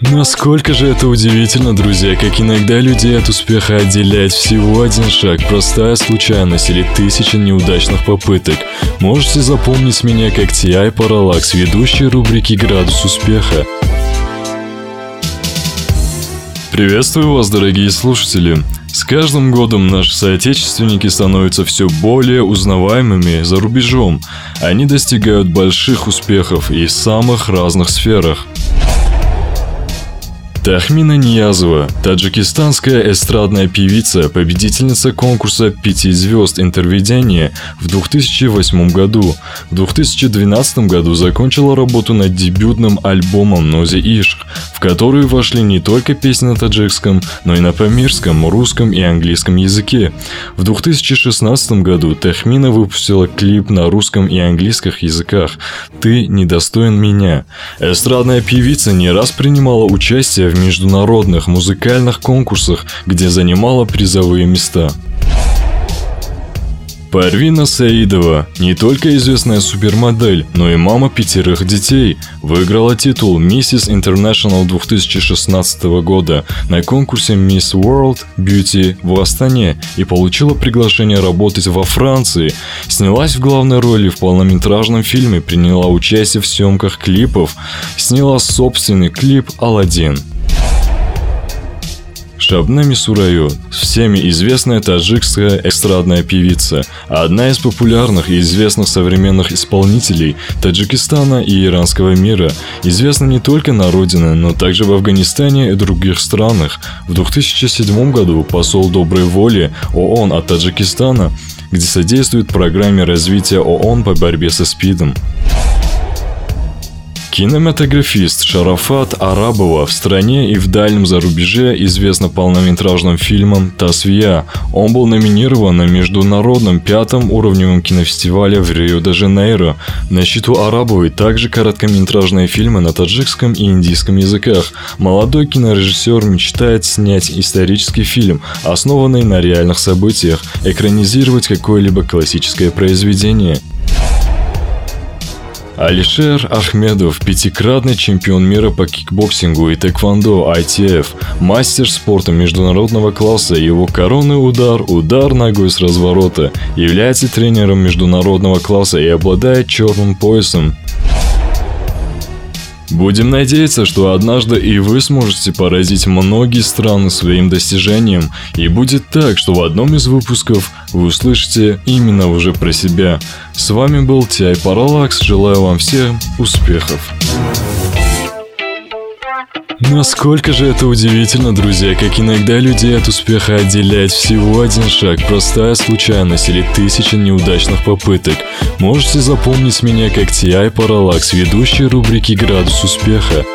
Насколько же это удивительно, друзья, как иногда людей от успеха отделяет всего один шаг, простая случайность или тысяча неудачных попыток. Можете запомнить меня как T.I. Parallax, ведущий рубрики «Градус успеха». Приветствую вас, дорогие слушатели! С каждым годом наши соотечественники становятся все более узнаваемыми за рубежом. Они достигают больших успехов и в самых разных сферах. Тахмина Ниязова, таджикистанская эстрадная певица, победительница конкурса «Пяти звезд интерведения» в 2008 году. В 2012 году закончила работу над дебютным альбомом «Нози Ишк», в который вошли не только песни на таджикском, но и на памирском, русском и английском языке. В 2016 году Тахмина выпустила клип на русском и английских языках «Ты недостоин меня». Эстрадная певица не раз принимала участие в международных музыкальных конкурсах, где занимала призовые места. Парвина Саидова, не только известная супермодель, но и мама пятерых детей, выиграла титул Mrs. International 2016 года на конкурсе Miss World Beauty в Астане и получила приглашение работать во Франции. Снялась в главной роли в полнометражном фильме, приняла участие в съемках клипов, сняла собственный клип «Аладдин». Шабнами Сураю, всеми известная таджикская эстрадная певица, одна из популярных и известных современных исполнителей Таджикистана и иранского мира, известна не только на родине, но также в Афганистане и других странах. В 2007 году посол доброй воли ООН от Таджикистана, где содействует программе развития ООН по борьбе со СПИДом. Кинематографист Шарафат Арабова в стране и в дальнем зарубеже известно полнометражным фильмом «Тасвия». Он был номинирован на международном пятом уровневом кинофестивале в Рио-де-Жанейро. На счету Арабовой также короткометражные фильмы на таджикском и индийском языках. Молодой кинорежиссер мечтает снять исторический фильм, основанный на реальных событиях, экранизировать какое-либо классическое произведение – Алишер Ахмедов, пятикратный чемпион мира по кикбоксингу и тэквондо ITF, мастер спорта международного класса, его коронный удар, удар ногой с разворота, является тренером международного класса и обладает черным поясом. Будем надеяться, что однажды и вы сможете поразить многие страны своим достижением, и будет так, что в одном из выпусков вы услышите именно уже про себя. С вами был Тиай Параллакс, желаю вам всем успехов. Насколько же это удивительно, друзья, как иногда людей от успеха отделяет всего один шаг, простая случайность или тысяча неудачных попыток. Можете запомнить меня как T.I. Parallax, ведущий рубрики «Градус успеха».